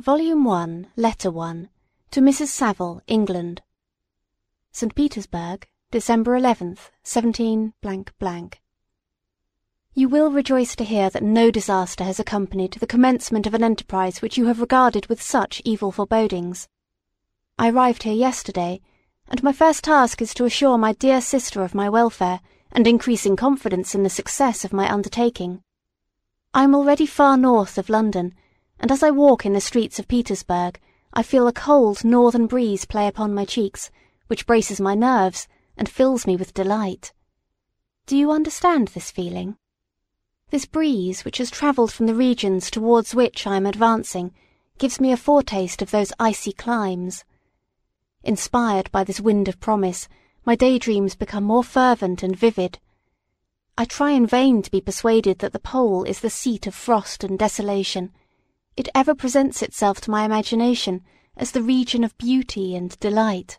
Volume 1, Letter 1, to Mrs. Saville, England. St. Petersburg, December 11th, 17 You will rejoice to hear that no disaster has accompanied the commencement of an enterprise which you have regarded with such evil forebodings. I arrived here yesterday, and my first task is to assure my dear sister of my welfare and increasing confidence in the success of my undertaking. I am already far north of London, and as I walk in the streets of Petersburg, I feel a cold northern breeze play upon my cheeks, which braces my nerves and fills me with delight. Do you understand this feeling? This breeze, which has travelled from the regions towards which I am advancing, gives me a foretaste of those icy climes. Inspired by this wind of promise, my daydreams become more fervent and vivid. I try in vain to be persuaded that the pole is the seat of frost and desolation, it ever presents itself to my imagination as the region of beauty and delight.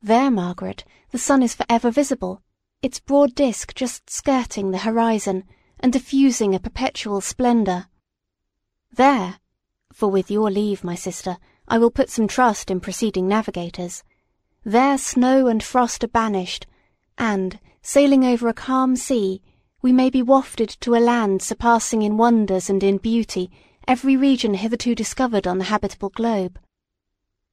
There, Margaret, the sun is for ever visible, its broad disk just skirting the horizon and diffusing a perpetual splendour. There, for with your leave, my sister, I will put some trust in preceding navigators, there snow and frost are banished, and, sailing over a calm sea, we may be wafted to a land surpassing in wonders and in beauty every region hitherto discovered on the habitable globe.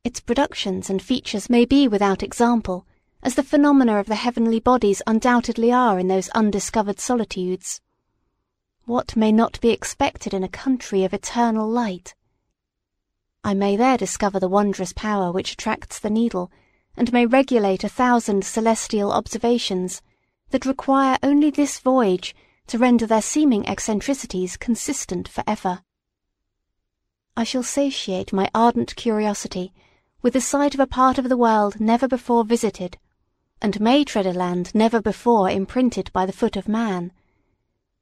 Its productions and features may be without example, as the phenomena of the heavenly bodies undoubtedly are in those undiscovered solitudes. What may not be expected in a country of eternal light? I may there discover the wondrous power which attracts the needle, and may regulate a thousand celestial observations that require only this voyage to render their seeming eccentricities consistent for ever. I shall satiate my ardent curiosity with the sight of a part of the world never before visited, and may tread a land never before imprinted by the foot of man.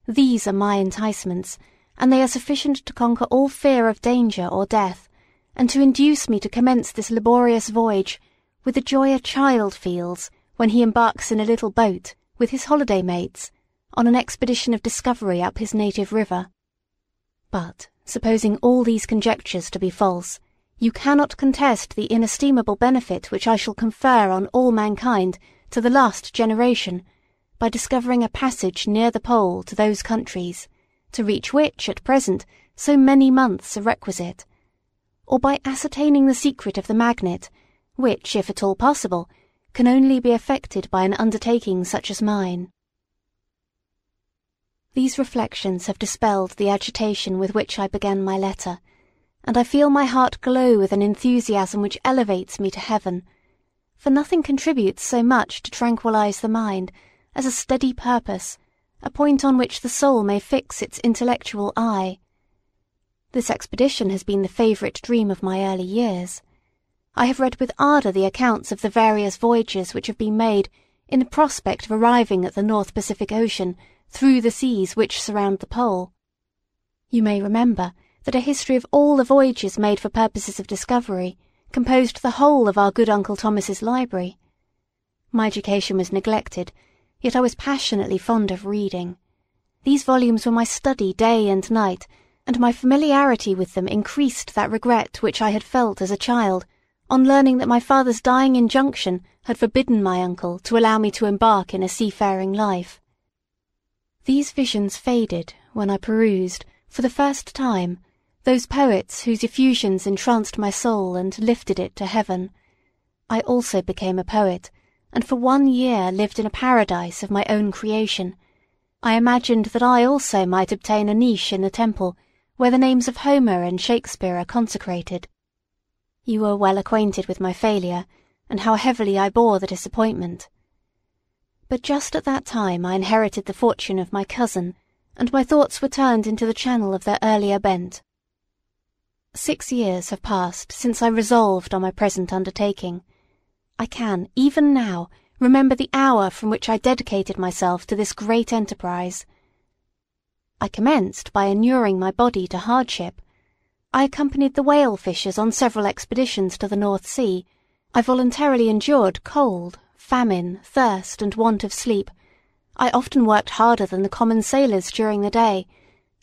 These are my enticements, and they are sufficient to conquer all fear of danger or death, and to induce me to commence this laborious voyage with the joy a child feels when he embarks in a little boat with his holiday mates on an expedition of discovery up his native river. But supposing all these conjectures to be false, you cannot contest the inestimable benefit which I shall confer on all mankind to the last generation, by discovering a passage near the pole to those countries, to reach which, at present, so many months are requisite, or by ascertaining the secret of the magnet, which, if at all possible, can only be effected by an undertaking such as mine. These reflections have dispelled the agitation with which I began my letter, and I feel my heart glow with an enthusiasm which elevates me to heaven, for nothing contributes so much to tranquillize the mind as a steady purpose, a point on which the soul may fix its intellectual eye. This expedition has been the favourite dream of my early years. I have read with ardour the accounts of the various voyages which have been made in the prospect of arriving at the North Pacific Ocean through the seas which surround the pole. You may remember that a history of all the voyages made for purposes of discovery composed the whole of our good Uncle Thomas's library. My education was neglected, yet I was passionately fond of reading. These volumes were my study day and night, and my familiarity with them increased that regret which I had felt as a child on learning that my father's dying injunction had forbidden my uncle to allow me to embark in a seafaring life. These visions faded when I perused, for the first time, those poets whose effusions entranced my soul and lifted it to heaven. I also became a poet, and for one year lived in a paradise of my own creation. I imagined that I also might obtain a niche in the temple where the names of Homer and Shakespeare are consecrated. You are well acquainted with my failure, and how heavily I bore the disappointment. But just at that time I inherited the fortune of my cousin, and my thoughts were turned into the channel of their earlier bent. Six years have passed since I resolved on my present undertaking. I can, even now, remember the hour from which I dedicated myself to this great enterprise. I commenced by inuring my body to hardship. I accompanied the whale fishers on several expeditions to the North Sea. I voluntarily endured cold, famine, thirst, and want of sleep, I often worked harder than the common sailors during the day,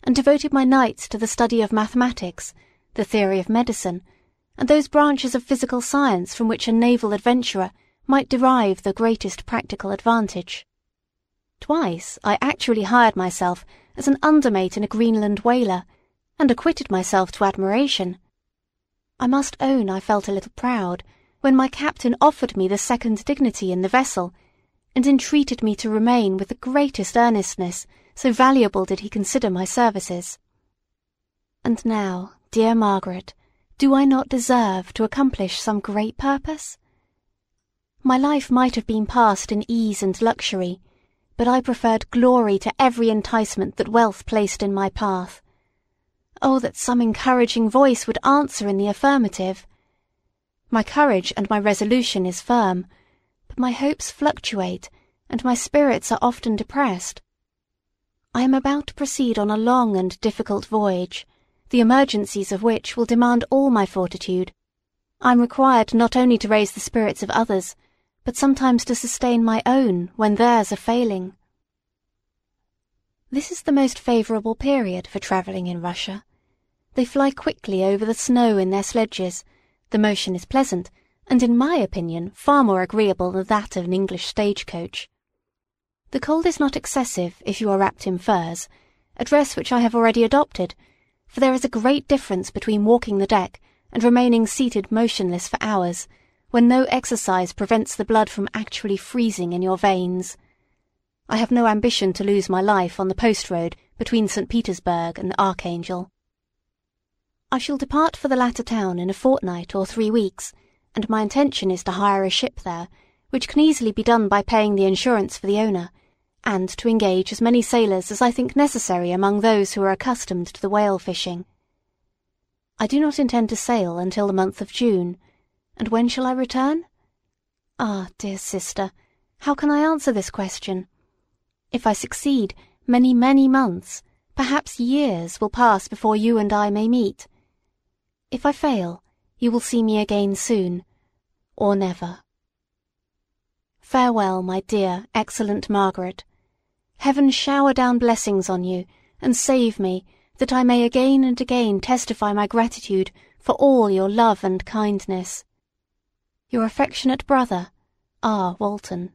and devoted my nights to the study of mathematics, the theory of medicine, and those branches of physical science from which a naval adventurer might derive the greatest practical advantage. Twice I actually hired myself as an undermate in a Greenland whaler, and acquitted myself to admiration. I must own I felt a little proud when my captain offered me the second dignity in the vessel, and entreated me to remain with the greatest earnestness, so valuable did he consider my services. And now, dear Margaret, do I not deserve to accomplish some great purpose? My life might have been passed in ease and luxury, but I preferred glory to every enticement that wealth placed in my path. Oh, that some encouraging voice would answer in the affirmative. My courage and my resolution is firm, but my hopes fluctuate, and my spirits are often depressed. I am about to proceed on a long and difficult voyage, the emergencies of which will demand all my fortitude. I am required not only to raise the spirits of others, but sometimes to sustain my own when theirs are failing. This is the most favourable period for travelling in Russia. They fly quickly over the snow in their sledges, the motion is pleasant, and in my opinion far more agreeable than that of an English stagecoach. The cold is not excessive if you are wrapped in furs, a dress which I have already adopted, for there is a great difference between walking the deck and remaining seated motionless for hours, when no exercise prevents the blood from actually freezing in your veins. I have no ambition to lose my life on the post road between St. Petersburg and the Archangel. I shall depart for the latter town in a fortnight or three weeks, and my intention is to hire a ship there, which can easily be done by paying the insurance for the owner, and to engage as many sailors as I think necessary among those who are accustomed to the whale fishing. I do not intend to sail until the month of June, and when shall I return? Ah, dear sister, how can I answer this question? If I succeed, many, many months, perhaps years, will pass before you and I may meet. If I fail, you will see me again soon, or never. Farewell, my dear, excellent Margaret. Heaven shower down blessings on you, and save me, that I may again and again testify my gratitude for all your love and kindness. Your affectionate brother, R. Walton.